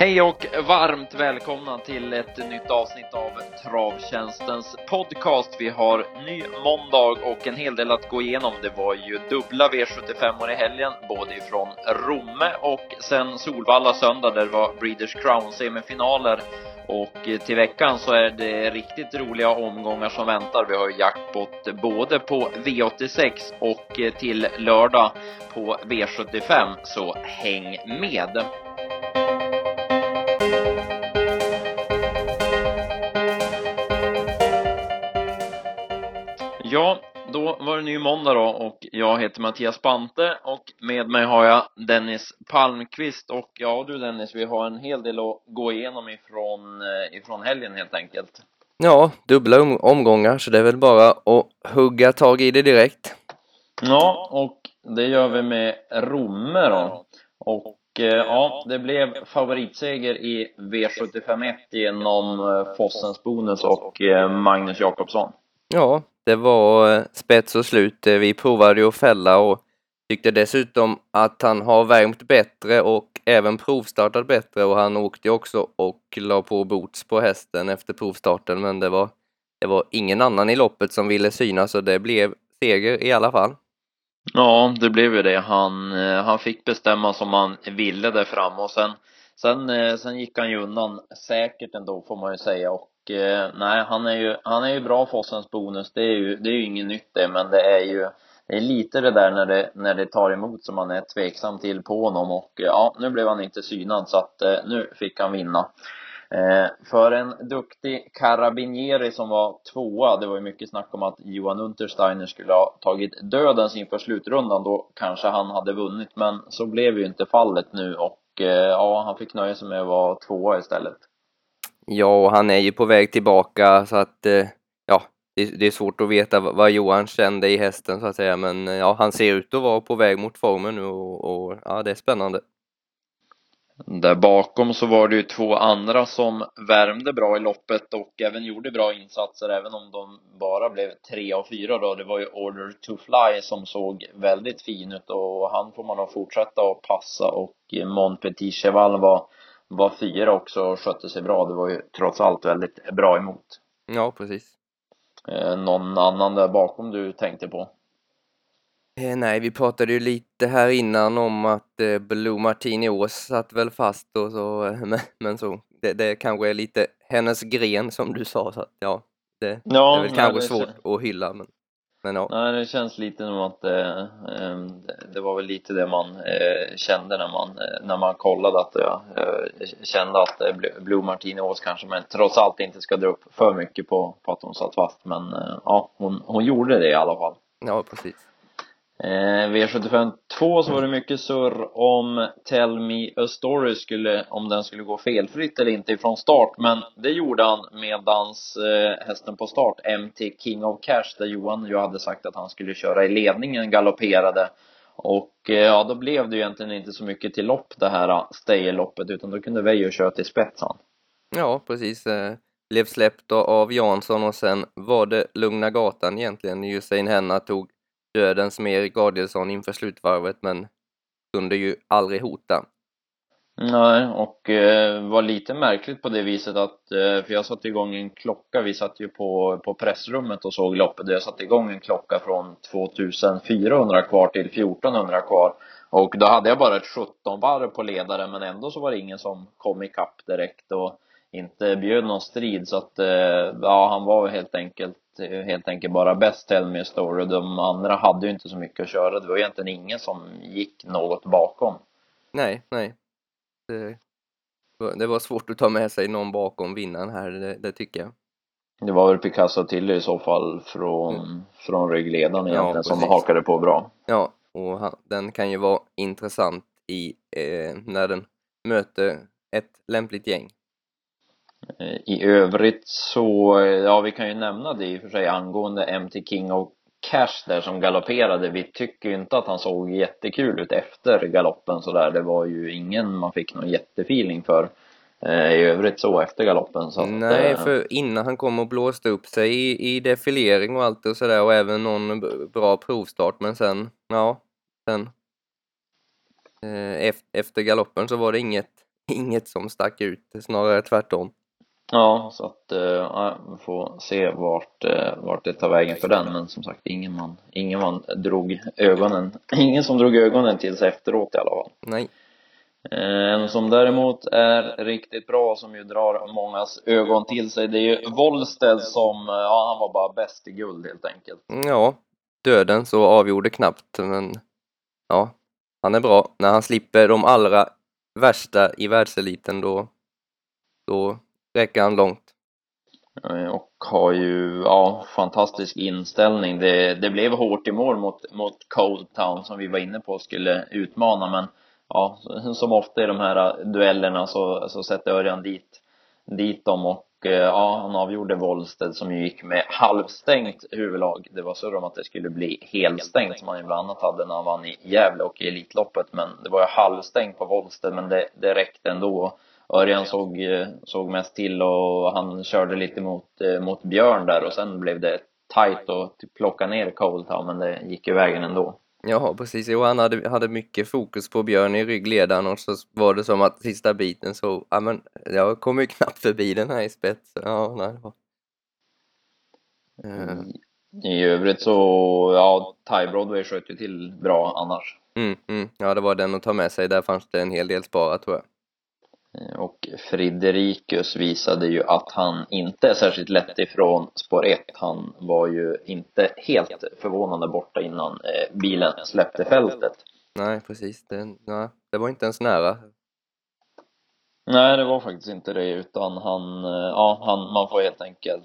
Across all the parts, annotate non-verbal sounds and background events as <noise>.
Hej och varmt välkomna till ett nytt avsnitt av Travtjänstens podcast. Vi har ny måndag och en hel del att gå igenom. Det var ju dubbla V75 i helgen, både ifrån Romme och sen Solvalla söndag där det var Breeders Crown semifinaler. Och eh, till veckan så är det riktigt roliga omgångar som väntar. Vi har jackpot både på V86 och eh, till lördag på V75, så häng med! Ja, då var det ny måndag då och jag heter Mattias Bante och med mig har jag Dennis Palmqvist och ja du Dennis, vi har en hel del att gå igenom ifrån, eh, ifrån helgen helt enkelt. Ja, dubbla omgångar så det är väl bara att hugga tag i det direkt. Ja, och det gör vi med Romme då. Och eh, ja, det blev favoritseger i V751 genom eh, Fossens Bonus och Magnus Jakobsson. Ja, det var eh, spets och slut. Eh, vi provade ju att fälla och tyckte dessutom att han har värmt bättre och även provstartat bättre och han åkte också och la på boots på hästen efter provstarten men det var, det var ingen annan i loppet som ville synas och det blev seger i alla fall. Ja, det blev ju det. Han, eh, han fick bestämma som han ville där framme och sen, sen, sen gick han ju undan säkert ändå får man ju säga och eh, nej, han är ju, han är ju bra Fossens bonus. Det är ju, det är ju inget nytt det, men det är ju, det är lite det där när det, när det tar emot som man är tveksam till på honom och eh, ja, nu blev han inte synad så att eh, nu fick han vinna. Eh, för en duktig Carabinieri som var tvåa, det var ju mycket snack om att Johan Untersteiner skulle ha tagit dödens inför slutrundan, då kanske han hade vunnit, men så blev ju inte fallet nu och eh, ja, han fick nöja sig med att vara tvåa istället. Ja, och han är ju på väg tillbaka så att eh, ja, det, är svårt att veta vad Johan kände i hästen så att säga, men eh, ja, han ser ut att vara på väg mot formen nu och, och ja, det är spännande. Där bakom så var det ju två andra som värmde bra i loppet och även gjorde bra insatser, även om de bara blev tre av fyra då. Det var ju Order to Fly som såg väldigt fin ut och han får man nog fortsätta att passa och eh, Mon Petit Cheval var var fyra också och skötte sig bra. Det var ju trots allt väldigt bra emot. Ja, precis. Eh, någon annan där bakom du tänkte på? Eh, nej, vi pratade ju lite här innan om att eh, Blue Martini Ås satt väl fast och så, eh, men, men så, det, det kanske är lite hennes gren som du sa, så att ja, det, ja, det är väl kanske svårt att hylla, men men ja. Nej, det känns lite som att eh, det var väl lite det man eh, kände när man, eh, när man kollade att jag eh, kände att eh, Blue Ås kanske, men trots allt inte ska dra upp för mycket på, på att hon satt fast. Men eh, ja, hon, hon gjorde det i alla fall. Ja, precis. Eh, V75 2 så var det mycket surr om Tell Me A Story skulle, om den skulle gå felfritt eller inte ifrån start, men det gjorde han medans eh, hästen på start, MT King of Cash, där Johan ju hade sagt att han skulle köra i ledningen, galopperade. Och eh, ja, då blev det ju egentligen inte så mycket till lopp det här eh, uh, Stay-loppet, utan då kunde Veijo köra till spetsan. Ja, precis. Eh, blev släppt av Jansson och sen var det Lugna Gatan egentligen. Usain Henna tog dödens med Erik Adielsson inför slutvarvet men kunde ju aldrig hota. Nej, och eh, var lite märkligt på det viset att, eh, för jag satte igång en klocka, vi satt ju på, på pressrummet och såg loppet, jag satte igång en klocka från 2400 kvar till 1400 kvar. Och då hade jag bara ett 17 varv på ledare men ändå så var det ingen som kom ikapp direkt och inte bjöd någon strid så att, eh, ja han var helt enkelt helt enkelt bara bäst Tell Me Story. De andra hade ju inte så mycket att köra. Det var egentligen ingen som gick något bakom. Nej, nej. Det, det var svårt att ta med sig någon bakom vinnaren här, det, det tycker jag. Det var väl Picasso till i så fall från, mm. från ryggledaren egentligen ja, som hakade på bra. Ja, och han, den kan ju vara intressant i eh, när den möter ett lämpligt gäng. I övrigt så, ja vi kan ju nämna det i och för sig angående MT King och Cash där som galopperade. Vi tycker ju inte att han såg jättekul ut efter galoppen sådär. Det var ju ingen man fick någon jättefeeling för. eh, i övrigt så efter galoppen. Så att, Nej, eh, för innan han kom och blåste upp sig i, i defilering och allt och sådär och även någon bra provstart men sen, ja, sen eh, ef- efter galoppen så var det inget, <laughs> inget som stack ut, snarare tvärtom. Ja, så att eh, ja, vi får se vart, eh, vart det tar vägen för den. Men som sagt, ingen man, ingen man drog ögonen, <laughs> ingen som drog ögonen till sig efteråt i alla fall. Nej, Eh, En som däremot är riktigt bra, som ju drar mångas ögon till sig, det är ju Wollsted som, ja han var bara bäst i guld helt enkelt. ja, döden så avgjorde knappt men ja, han är bra. När han slipper de allra värsta i världseliten då, då räcker han långt. Eh, och har ju, ja, fantastisk inställning. Det, det blev hårt i mål mot, mot Cold Town som vi var inne på skulle utmana, men ja, som ofta i de här duellerna så, så sätter Örjan dit, dit dem och eh, ja, han avgjorde Wollsted som ju gick med halvstängt huvudlag. Det var surr om att det skulle bli helstängt som han ju bland annat hade när han vann i Gävle och i Elitloppet, men det var ju halvstängt på Wollsted, men det, det räckte ändå. Örjan såg, eh, såg mest till och han körde lite mot, eh, mot Björn där och sen blev det tight och typ plocka ner Coldtown men det gick ju vägen ändå. Ja, precis. Jo, han hade, hade mycket fokus på Björn i ryggledaren och så var det som att sista biten så, ja men, jag kom ju knappt förbi den här i spets. Ja, nej, det var... Eh, I övrigt så, ja, Ty Broadway sköt ju till bra annars. Mm, mm. Ja, det var den att ta med sig. Där fanns det en hel del sparat tror jag. Eh, Och Friderikus visade ju att han inte är särskilt lätt ifrån spår 1. Han var ju inte helt förvånande borta innan eh, bilen släppte fältet. Nej, precis. Det, nej, det var inte ens nära. Nej, det var faktiskt inte det, utan han, eh, ja, han, man får helt enkelt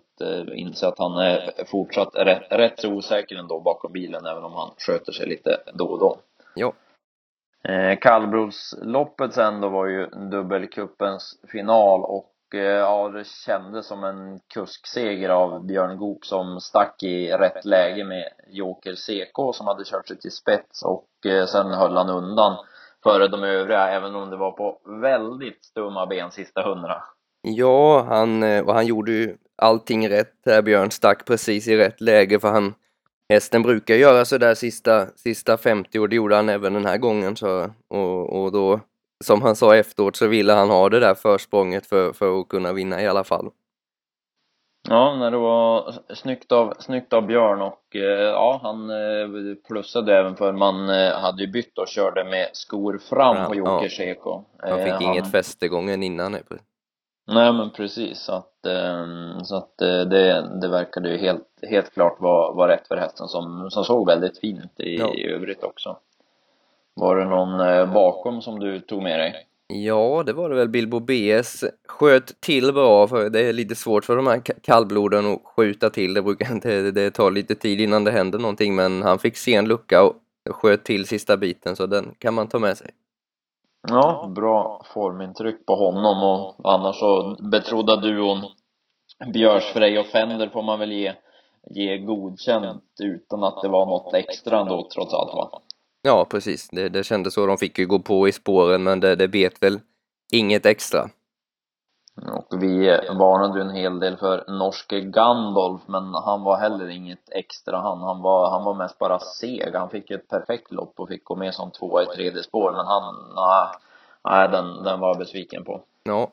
inse att han är fortsatt rätt, rätt så osäker ändå bakom bilen, även om han sköter sig lite då och då. Ja. Eh, Kallbrosloppet sen då var ju dubbelcupens final och eh, ja, det kändes som en kuskseger av Björn Goop som stack i rätt läge med Joker CK som hade kört sig till spets och eh, sen höll han undan före de övriga, även om det var på väldigt stumma ben sista hundra. Ja, han, eh, och han gjorde ju allting rätt där. Björn stack precis i rätt läge för han Hästen brukar göra så där sista, sista 50 och det gjorde han även den här gången så, och, och då som han sa efteråt så ville han ha det där försprånget för, för att kunna vinna i alla fall. Ja, när det var snyggt av, snyggt av Björn och eh, ja, han eh, plussade även för man eh, hade ju bytt och körde med skor fram Ja, på Joker Seko. Han fick Eh, inget fäste gången innan. Nej, men precis, så att, eh, så att eh, det, det verkade ju helt, helt klart vara, vara rätt för hästen som, som såg väldigt fint i, Ja. i övrigt också. Var det någon eh, bakom som du tog med dig? Ja, det var det väl. Bilbo BS sköt till bra för det är lite svårt för de här ka- kallbloden att skjuta till. Det brukar inte, det- det tar lite tid innan det händer någonting men han fick se en lucka och sköt till sista biten så den kan man ta med sig. Ja, bra formintryck på honom och annars så betrodda duon Björsfrej och Fender får man väl ge, ge godkänt utan att det var något extra ändå trots allt va? Ja, precis. Det, det kändes så. De fick ju gå på i spåren men det, det bet väl inget extra. Och vi varnade ju en hel del för norske Gandalf men han var heller inget extra han. Han var, han var mest bara seg. Han fick ett perfekt lopp och fick gå med som tvåa i tredje spår men han, nej, nej den, den var jag besviken på. Ja,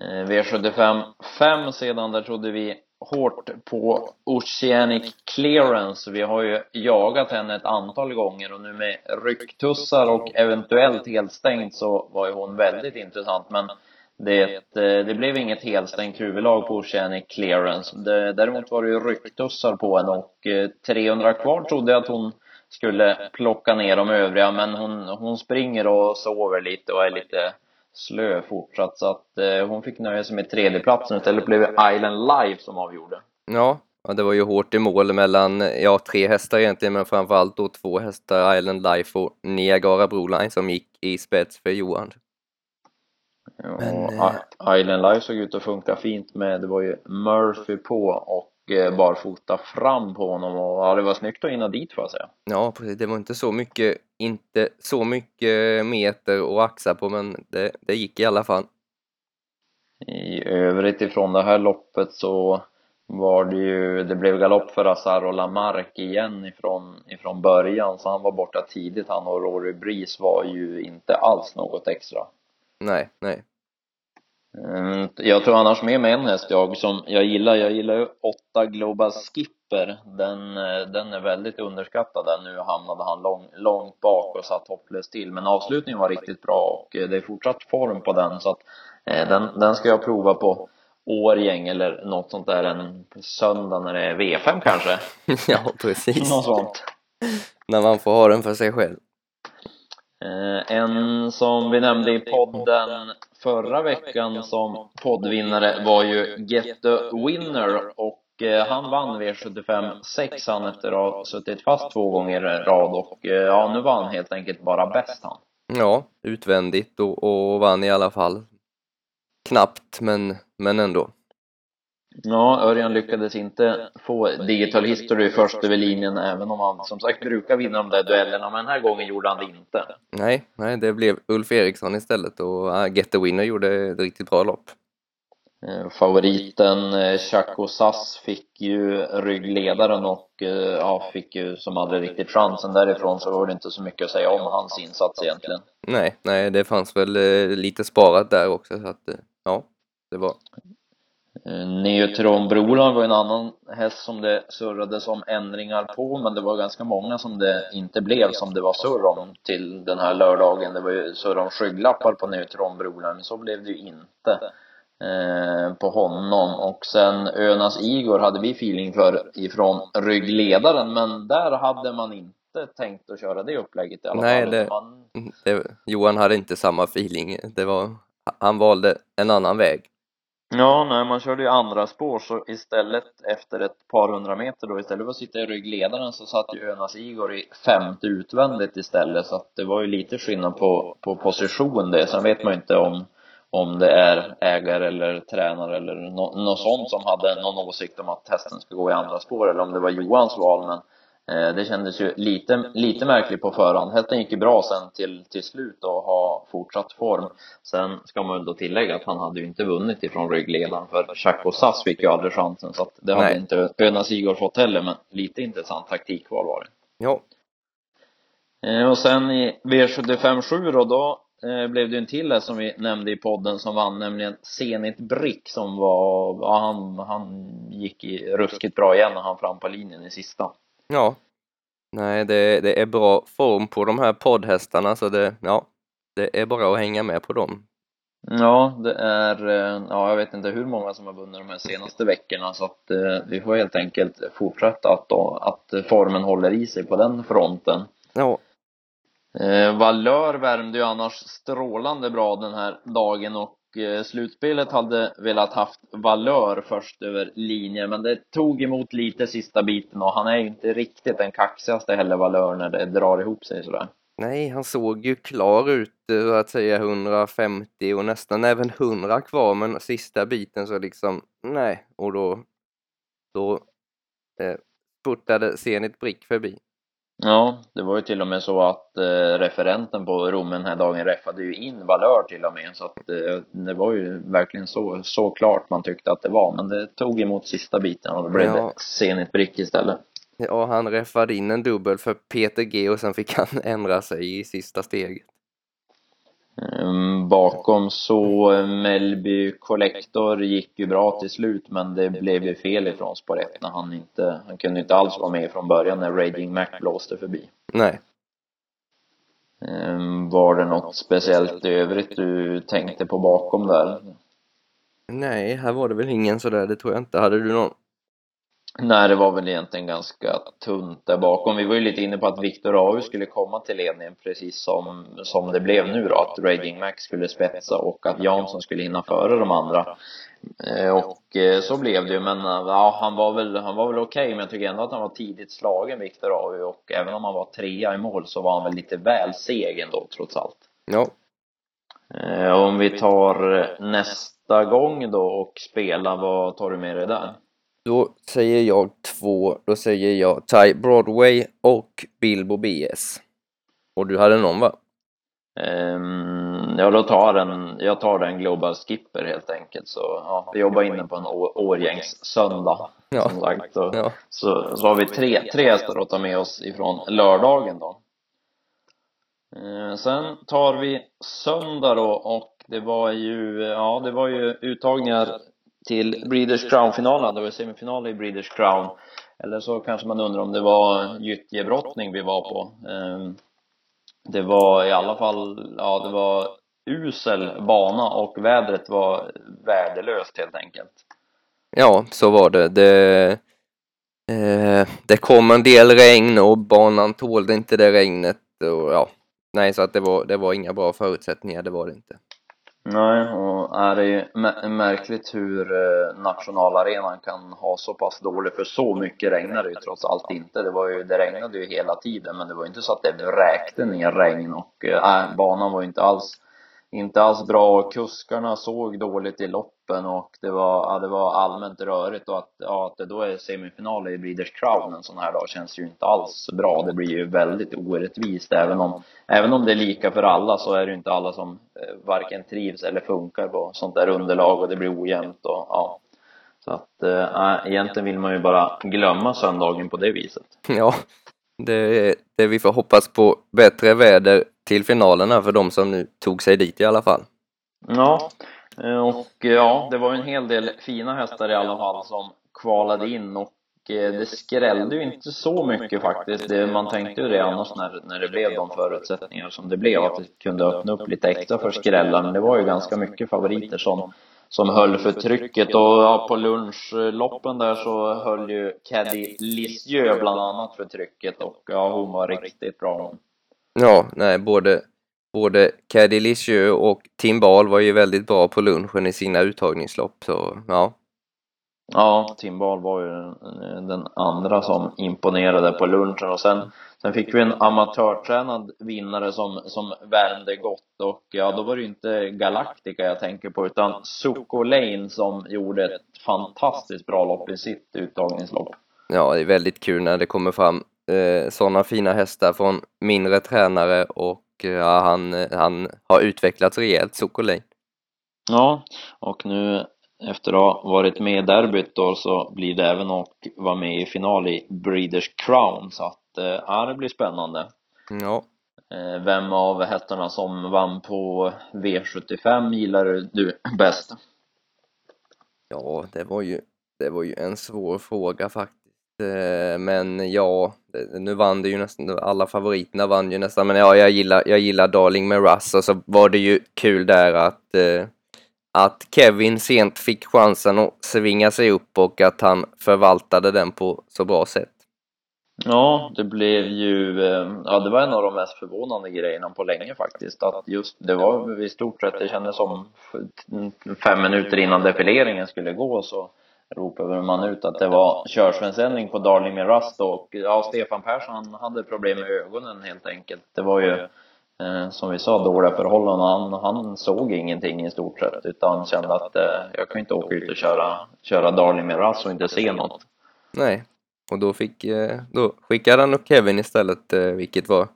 Eh, V75 5 sedan, där trodde vi hårt på Oceanic Clearance. Vi har ju jagat henne ett antal gånger och nu med rycktussar och eventuellt helt stängt så var ju hon väldigt intressant. Men det, eh, det blev inget helstängt huvudlag på Oceanic Clearance. Däremot var det ju rycktussar på henne och eh, 300 kvar trodde jag att hon skulle plocka ner de övriga. Men hon, hon springer och sover lite och är lite slö fortsatt så att eh, hon fick nöja sig med tredjeplatsen istället blev det Island Life som avgjorde. ja. ja det var ju hårt i mål mellan, ja, tre hästar egentligen men framförallt då två hästar, Island Life och Niagara Broline som gick i spets för Johan. Men, och eh, Island Life såg ut att funka fint med, det var ju Murphy på och eh, barfota fram på honom och ja, det var snyggt att hinna dit får jag säga. Ja, precis. Det var inte så mycket, inte så mycket meter att axa på men det, det gick i alla fall. I övrigt ifrån det här loppet så var det ju, det blev galopp för Azar Lamarck igen ifrån, ifrån början, så han var borta tidigt. Han och Rory Breeze var ju inte alls något extra. Nej, nej. Mm, Jag tror annars med mig en häst jag som jag gillar, jag gillar ju åtta Global Skipper. Den, eh, den är väldigt underskattad där. Nu hamnade han lång, långt bak och satt hopplöst till. Men avslutningen var riktigt bra och eh, det är fortsatt form på den så att eh, den, den ska jag prova på Årgäng eller något sånt där en söndag när det är V5 kanske. <laughs> ja, precis. Något sånt. När man får ha den för sig själv. Eh, en som vi nämnde i podden förra veckan som poddvinnare var ju Get the Winner och eh, han vann V75 6 han efter att ha suttit fast två gånger i rad och eh, ja, nu var han helt enkelt bara bäst han. Ja, utvändigt och, och vann i alla fall. Knappt, men, men ändå. Ja, Örjan lyckades inte få digital history först över linjen även om han som sagt brukar vinna de där duellerna men den här gången gjorde han det inte. Nej, nej, det blev Ulf Eriksson istället och uh, Get the Winner gjorde ett riktigt bra lopp. Eh, Favoriten eh, Chaco Sass fick ju ryggledaren och eh, ja, fick ju som aldrig riktigt chansen därifrån så var det inte så mycket att säga om hans insats egentligen. Nej, nej, det fanns väl eh, lite sparat där också så att eh, ja, det var Eh, Neutron Broland var en annan häst som det surrades om ändringar på men det var ganska många som det inte blev som det var surr om till den här lördagen. Det var ju surr om skygglappar på Neutron Broland men så blev det ju inte eh, på honom och sen Önas Igor hade vi feeling för ifrån ryggledaren men där hade man inte tänkt att köra det upplägget i alla Nej, fall. det- Man, det, Johan hade inte samma feeling. Det var, han valde en annan väg. Ja, nej, man körde ju andra spår så istället efter ett par hundra meter då istället för att sitta i ryggledaren så satt ju Önas Igor i femte utvändigt istället så att det var ju lite skillnad på, på position det. Sen vet man ju inte om, om det är ägare eller tränare eller nå något sånt som hade någon åsikt om att hästen skulle gå i andra spår eller om det var Johans val men det kändes ju lite, lite märkligt på förhand. Hästen gick ju bra sen till, till slut och har fortsatt form. Sen ska man väl då tillägga att han hade ju inte vunnit ifrån ryggledaren för Chaco Sass fick ju aldrig chansen så att det hade Nej. inte Önas Igor fått heller men lite intressant taktikval var det. Ja, Eh, och sen i V75 7 då, då eh, blev det en till här som vi nämnde i podden som vann, nämligen Zenit Brick som var, ja han, han gick i ruskigt bra igen när han fram på linjen i sista. Ja. Nej, det, det är bra form på de här poddhästarna så det, ja, det är bara att hänga med på dem. Ja, det är, eh, ja jag vet inte hur många som har vunnit de här senaste veckorna så att eh, vi får helt enkelt fortsätta att, då, att formen håller i sig på den fronten. Ja, Eh, Valör värmde ju annars strålande bra den här dagen och Eh, slutspelet hade velat haft Valör först över linjen men det tog emot lite sista biten och han är ju inte riktigt den kaxigaste heller Valör när det drar ihop sig sådär. nej, han såg ju klar ut eh, så att säga 150 och nästan även 100 kvar men sista biten så liksom, nej, och då, då eh, spurtade Zenit Brick förbi. Ja, det var ju till och med så att eh, referenten på Rom den här dagen räffade ju in Valör till och med så att eh, det var ju verkligen så, så klart man tyckte att det var men det tog emot sista biten och då blev Ja. det Zenit Brick istället. Ja, han räffade in en dubbel för Peter G och sen fick han <laughs> ändra sig i sista steget. Ehm, Bakom så eh, Melby Collector gick ju bra till slut men det blev ju fel ifrån spår 1 när han inte, han kunde inte alls vara med från början när Raging Mac blåste förbi. Nej, Ehm, Var det något speciellt i övrigt du tänkte på bakom där? nej, här var det väl ingen sådär, det tror jag inte. Hade du någon? Nej, det var väl egentligen ganska tunt där bakom. Vi var ju lite inne på att Viktor Au skulle komma till ledningen precis som, som det blev nu då. Att Raging Max skulle spetsa och att Jansson skulle hinna före de andra. Eh, Och eh, så blev det ju, men eh, ja, han var väl, han var väl okej, men jag tycker ändå att han var tidigt slagen, Viktor Au. Och även om han var trea i mål så var han väl lite väl seg ändå, trots allt. Ja, Om vi tar nästa gång då och spelar, vad tar du med dig där? Då säger jag två, då säger jag Ty Broadway och Bilbo BS. Och du hade någon va? Ehm, ja, då tar den, jag tar den Global Skipper helt enkelt. Så ja, vi jobbar inne på en Årgängs söndag. Ja. Som sagt. Så, Ja. så, så har vi tre, tre hästar att ta med oss ifrån lördagen då. Eh, sen tar vi söndag då och det var ju, ja det var ju uttagningar till Breeders Crown-finalen. Det var semifinal i Breeders Crown. Eller så kanske man undrar om det var gyttjebrottning vi var på. Ehm, det var i alla fall, ja det var usel bana och vädret var värdelöst helt enkelt. Ja, så var det. Det, eh, det kom en del regn och banan tålde inte det regnet och ja, nej så att det var, det var inga bra förutsättningar, det var det inte. Nej, och är det ju märkligt hur eh, nationalarenan kan ha så pass dåligt för så mycket regnar det ju trots allt inte. Det var ju, det regnade ju hela tiden men det var ju inte så att det vräkte ner regn och eh, äh, banan var ju inte alls inte alls bra och kuskarna såg dåligt i loppen och det var, ja, det var allmänt rörigt och att, ja, att det då är semifinal i Breeders Crown en sån här dag känns ju inte alls bra. Det blir ju väldigt orättvist även om, även om det är lika för alla så är det ju inte alla som eh, varken trivs eller funkar på sånt där underlag och det blir ojämnt och ja. Så att, äh, egentligen vill man ju bara glömma söndagen på det viset. Ja, det, det vi får hoppas på bättre väder till finalerna för de som nu tog sig dit i alla fall. Ja, eh, och eh, ja, det var en hel del fina hästar i alla fall som kvalade in och eh, det skrällde ju inte så mycket faktiskt. Det, man tänkte ju det annars när, när det blev de förutsättningar som det blev, att det kunde öppna upp lite extra för skrällar. Men det var ju ganska mycket favoriter som, som höll för trycket och ja, på lunchloppen där så höll ju Caddy Lisieux bland annat för trycket och ja, hon var riktigt bra hon. Ja, nej, både, både Caddy Lisieux och Tim Ball var ju väldigt bra på lunchen i sina uttagningslopp, så ja. Ja, Tim Ball var ju den, den andra som imponerade på lunchen och sen, sen fick vi en amatörtränad vinnare som, som värmde gott och ja, då var det ju inte Galactica jag tänker på utan Suko Lane som gjorde ett fantastiskt bra lopp i sitt uttagningslopp. Ja, det är väldigt kul när det kommer fram eh, sådana fina hästar från mindre tränare och eh, ja, han, han har utvecklats rejält, Sokolej. Ja, och nu efter att ha varit med i derbyt då så blir det även att vara med i final i Breeders Crown så att, eh, ja det blir spännande. Ja, Eh, Vem av hästarna som vann på V75 gillar du bäst? ja, det var ju, det var ju en svår fråga faktiskt. Eh, men ja, nu vann det ju nästan, alla favoriterna vann ju nästan, men ja, jag gillar, jag gillar Darling med Russ och så var det ju kul där att eh, att Kevin sent fick chansen att svinga sig upp och att han förvaltade den på så bra sätt. Ja, det blev ju, eh, ja det var en av de mest förvånande grejerna på länge faktiskt. Att just, det var i stort sett, det kändes som fem minuter innan defileringen skulle gå så ropade man ut att det var körsvensändning på Darling med Rust och ja, Stefan Persson han hade problem med ögonen helt enkelt. Det var ju eh, som vi sa dåliga förhållanden. Han, han såg ingenting i stort sett utan kände att eh, jag kan inte åka ut och köra, köra Darling med Rust och inte se något. Nej, och då fick, eh, då skickade han upp Kevin istället, eh, vilket var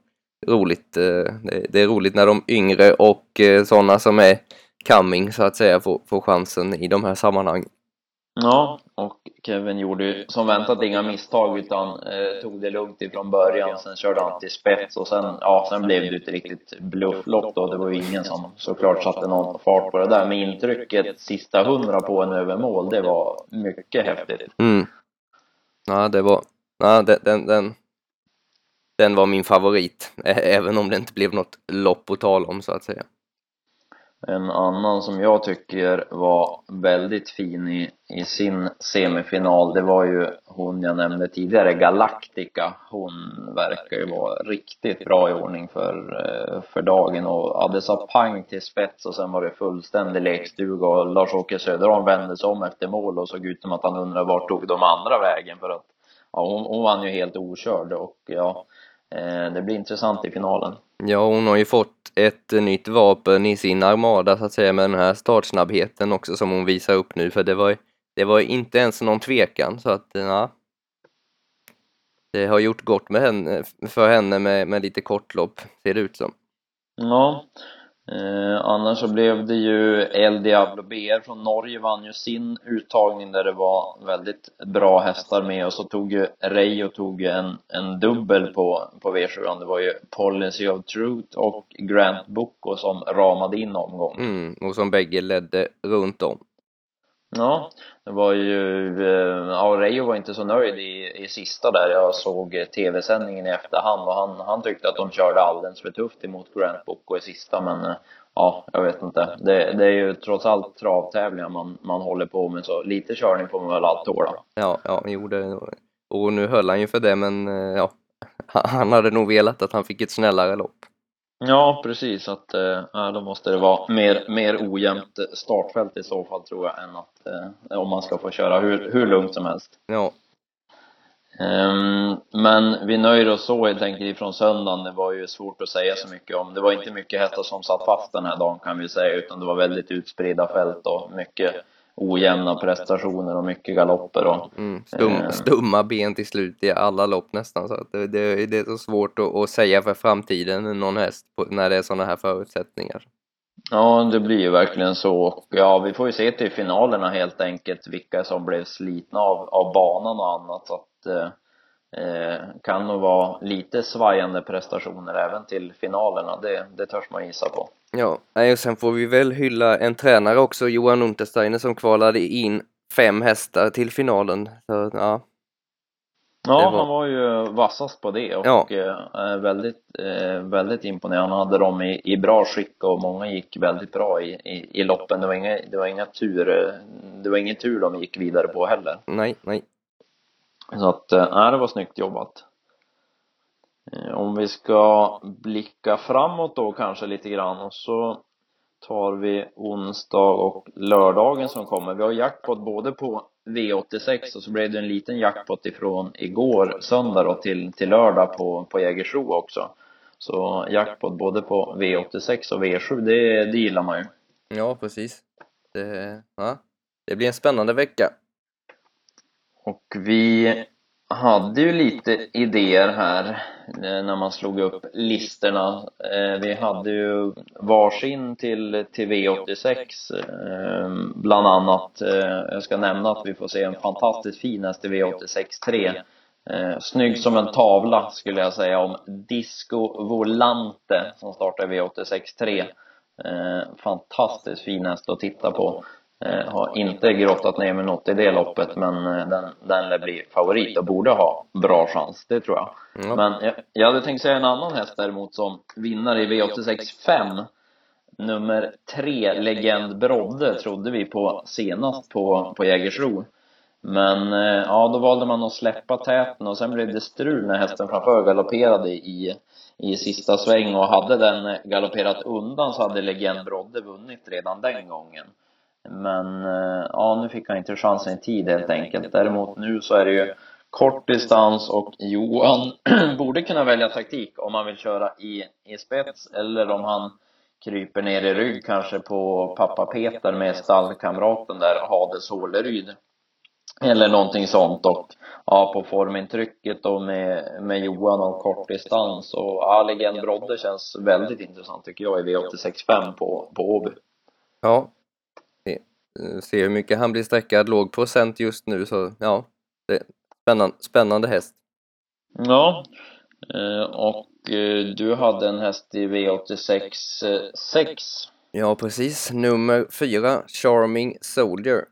roligt. Eh, det det är roligt när de yngre och sådana som är coming så att säga får, får chansen i de här sammanhangen. Ja, och Kevin gjorde ju som väntat inga misstag utan eh, tog det lugnt ifrån början. Sen körde han till spets och sen, ja, sen blev det ett riktigt blufflopp då. Det var ju ingen som såklart satte någon fart på det där. Men intrycket sista hundra på en över mål, det var mycket häftigt. Mm. Ja, det var, ja, den, den, den, den var min favorit, <laughs> även om det inte blev något lopp att tala om så att säga. En annan som jag tycker var väldigt fin i, i sin semifinal, det var ju hon jag nämnde tidigare, Galactica. Hon verkar ju vara riktigt bra i ordning för, eh, för dagen och ja, det sa pang till spets och sen var det fullständig lekstuga och Lars-Åke Söderholm vände sig om efter mål och såg ut som att han undrade vart tog de andra vägen för att ja, hon, hon vann ju helt okörd och ja, det blir intressant i finalen. Ja, hon har ju fått ett nytt vapen i sin armada så att säga med den här startsnabbheten också som hon visar upp nu för det var, det var inte ens någon tvekan så att ja. Det har gjort gott med henne, för henne med, med lite kortlopp ser det ut som. Ja, Eh, annars så blev det ju El Diablo BR från Norge vann ju sin uttagning där det var väldigt bra hästar med och så tog ju Reijo tog en, en dubbel på, på V7 det var ju Policy of Truth och Grant Boko som ramade in omgången. Mm, och som bägge ledde runt om. Ja, det var ju, eh, ja Reijo var inte så nöjd i, i sista där. Jag såg eh, tv-sändningen i efterhand och han, han tyckte att de körde alldeles för tufft emot Grant Boko i sista men eh, ja, jag vet inte. Det, det är ju trots allt travtävlingar man, man håller på med så lite körning får man väl allt tåla. Ja, ja, jo det, och nu höll han ju för det men ja, <laughs> han hade nog velat att han fick ett snällare lopp. Ja, precis. Att, eh, då måste det vara mer, mer ojämnt startfält i så fall tror jag än att eh, om man ska få köra hur, hur lugnt som helst. Ja. Um, men vi nöjer oss så helt enkelt ifrån söndagen. Det var ju svårt att säga så mycket om. Det var inte mycket hästar som satt fast den här dagen kan vi säga, utan det var väldigt utspridda fält och mycket ojämna prestationer och mycket galopper och mm, stum, eh, stumma ben till slut i alla lopp nästan. Så att det, det, det är så svårt att, att, säga för framtiden någon häst på, när det är sådana här förutsättningar. Ja, det blir ju verkligen så. Och ja, vi får ju se till finalerna helt enkelt vilka som blev slitna av, av banan och annat. Så att eh kan nog vara lite svajande prestationer även till finalerna, det, det törs man gissa på. Ja, och sen får vi väl hylla en tränare också, Johan Untersteiner, som kvalade in fem hästar till finalen. Så, ja. Ja, var... han var ju vassast på det och ja. eh, väldigt, eh, väldigt imponerande. Han hade dem i, i bra skick och många gick väldigt bra i, i, i loppen. Det var inga, det var inga tur, det var ingen tur de gick vidare på heller. Nej, nej. Så att, nej, det var snyggt jobbat. Eh, om vi ska blicka framåt då kanske lite grann och så tar vi onsdag och lördagen som kommer. Vi har jackpot både på V86 och så blev det en liten jackpot ifrån igår söndag då till, till lördag på, på Jägersro också. Så jackpot både på V86 och V7, det, det gillar man ju. Ja, precis. Det, ja, det blir en spännande vecka. Och vi hade ju lite idéer här eh, när man slog upp listorna. Eh, vi hade ju varsin till, till V86 ehm, bland annat. Eh, jag ska nämna att vi får se en fantastiskt fin häst i V86 3. Snygg som en tavla skulle jag säga om Disco Volante som startar i V86 3. Fantastiskt fin häst att titta på. Eh, har inte grottat ner mig något i det loppet men eh, den, den lär bli favorit och borde ha bra chans, det tror jag. Mm. Men jag, jag hade tänkt säga en annan häst däremot som vinnare i V86 5 Nummer tre, Legend Brodde, trodde vi på senast på, på Jägersro. Men eh, ja, då valde man att släppa täten och sen blev det strul när hästen framför galopperade i, i sista sväng och hade den galopperat undan så hade Legend Brodde vunnit redan den gången. Men eh, ja, nu fick han inte chansen i tid helt enkelt. Däremot nu så är det ju kort distans och Johan <clears throat> borde kunna välja taktik om han vill köra i, i spets eller om han kryper ner i rygg kanske på pappa Peter med stallkamraten där, Hades Håleryd. Eller någonting sånt och ja, på formintrycket då med, med Johan och kort distans och ja, Legend Brodde känns väldigt intressant tycker jag i V86.5 på, på Åby. Ja, se hur mycket han blir sträckad, låg procent just nu så ja, spännande, spännande häst. Ja, eh, och eh, du hade en häst i V86 6. Ja, precis. Nummer fyra, Charming Soldier.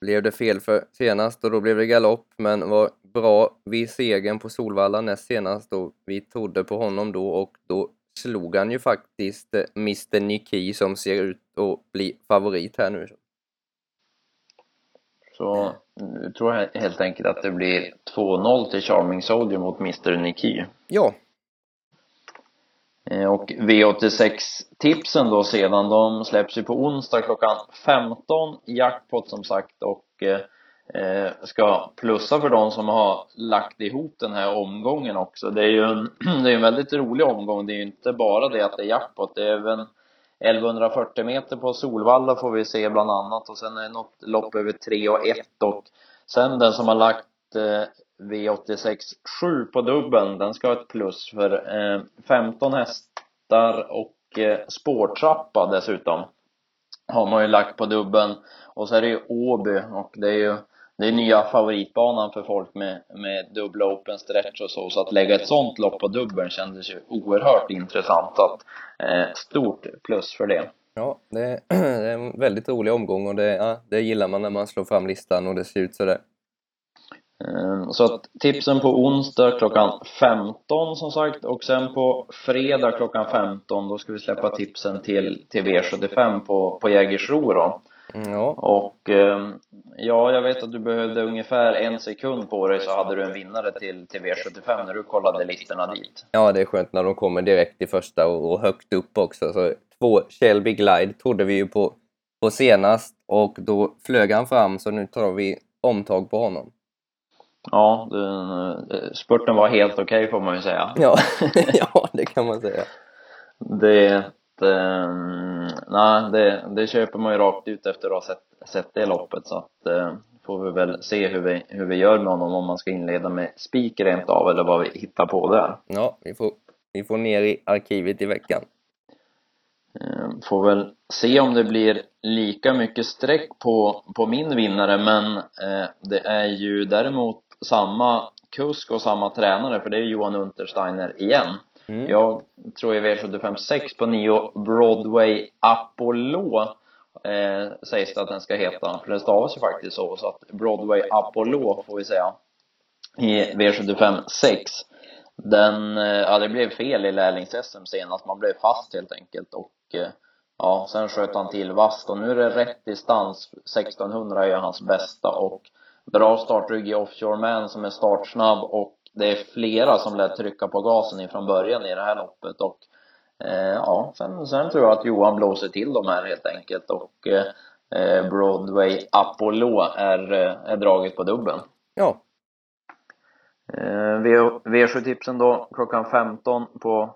Blev det fel för senast och då blev det galopp, men var bra vid segern på Solvalla näst senast och vi trodde på honom då och då slog han ju faktiskt Mr Niki som ser ut att bli favorit här nu. Så jag tror helt enkelt att det blir 2-0 till Charming Soldier mot Mr Niki. Ja. Eh, och V86-tipsen då sedan, de släpps ju på onsdag klockan 15, jackpot som sagt och eh, ska plussa för de som har lagt ihop den här omgången också. Det är ju en, <clears throat> det är en väldigt rolig omgång, det är ju inte bara det att det är jackpot, det är även 1140 meter på Solvalla får vi se bland annat och sen är det något lopp över 3 och 1 och sen den som har lagt eh, V86 7 på dubben, den ska ha ett plus för eh, 15 hästar och och eh, spårtrappa dessutom. Har man ju lagt på dubben. Och så är det ju Åby och det är ju det är nya favoritbanan för folk med, med dubbla open stretch och så. Så att lägga ett sånt lopp på dubbeln kändes ju oerhört intressant. Att, eh, stort plus för det. Ja, det är, <clears throat> det är en väldigt rolig omgång och det, ja, det gillar man när man slår fram listan och det ser ut sådär. Ehm, så att tipsen på onsdag klockan 15 som sagt och sen på fredag klockan 15 då ska vi släppa tipsen till, till V75 på, på Jägersro då. Mm, ja. Och ehm, ja, jag vet att du behövde ungefär en sekund på dig så hade du en vinnare till, till V75 när du kollade listorna dit. ja, det är skönt när de kommer direkt i första och, och högt upp också. Så två Shelby Glide trodde vi ju på, på senast och då flög han fram så nu tar vi omtag på honom. Ja, den, spurten var helt okej okay, får man ju säga. Ja, <laughs> ja det kan man säga. Det, eh, nej, det, det köper man ju rakt ut efter att ha sett, sett det loppet så att eh, får vi väl se hur vi, hur vi gör med honom om man ska inleda med spik rent av eller vad vi hittar på där. Ja, vi får, vi får ner i arkivet i veckan. Eh, får väl se om det blir lika mycket streck på, på min vinnare men eh, det är ju däremot samma kusk och samma tränare för det är Johan Untersteiner igen. Mm. Jag tror i V75 6 på 9 Broadway Apollo eh, sägs det att den ska heta, för den stavas ju faktiskt så, så att Broadway Apollo får vi säga i V75 6 den, eh, ja det blev fel i lärlings-SM senast, man blev fast helt enkelt och eh, ja, sen sköt han till vast och nu är det rätt distans, 1600 är hans bästa och bra startrygg i Offshore Man som är startsnabb och det är flera som lät trycka på gasen ifrån början i det här loppet och eh, ja, sen, sen tror jag att Johan blåser till dem här helt enkelt och eh, Broadway Apollo är, eh, är draget på dubben. Ja. Eh, V7-tipsen då klockan 15 på,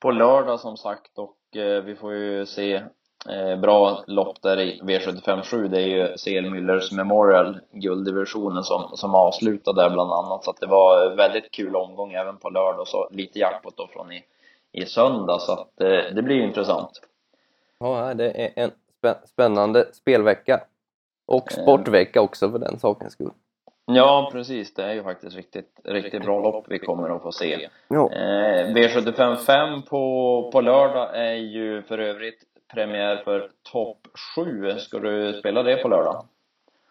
på lördag som sagt och eh, vi får ju se bra lopp där i V757 det är ju CL Müllers Memorial gulddivisionen som, som avslutade där bland annat så att det var väldigt kul omgång även på lördag och så lite jackpot då från i, i söndag så att eh, det blir ju intressant. Ja, det är en spännande spelvecka och eh. sportvecka också för den sakens skull. Ja, precis. Det är ju faktiskt riktigt, riktigt bra lopp vi kommer att få se. Eh, V75 5 på, på lördag är ju för övrigt premiär för topp 7. Ska du spela det på lördag?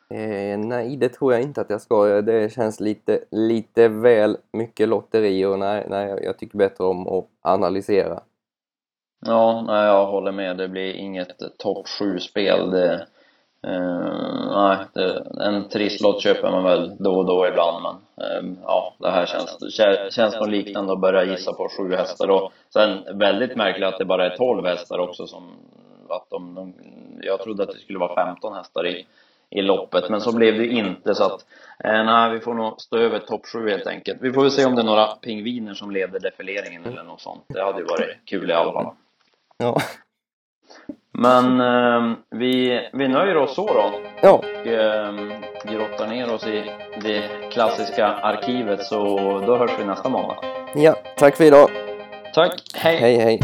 Eh, nej, det tror jag inte att jag ska. Det känns lite, lite väl mycket lotteri och nej, nej, jag tycker bättre om att analysera. Ja, nej, jag håller med. Det blir inget topp 7-spel. Det, Eh, nej, det, en trisslott köper man väl då och då ibland, men ehm, ja, det här känns, känns nog liknande att börja gissa på sju hästar. Och sen väldigt märkligt att det bara är 12 hästar också som att de, de, jag trodde att det skulle vara 15 hästar i, i loppet, men så blev det inte så att eh, nej, vi får nog stå över topp 7 helt enkelt. Vi får väl se om det är några pingviner som leder defileringen eller något sånt. Det hade ju varit kul i alla fall. Ja. Men eh, vi, vi nöjer oss så då. Ja. Och eh, grottar ner oss i det klassiska arkivet så då hörs vi nästa måndag. Ja, tack för idag. Tack, hej. Hej, hej.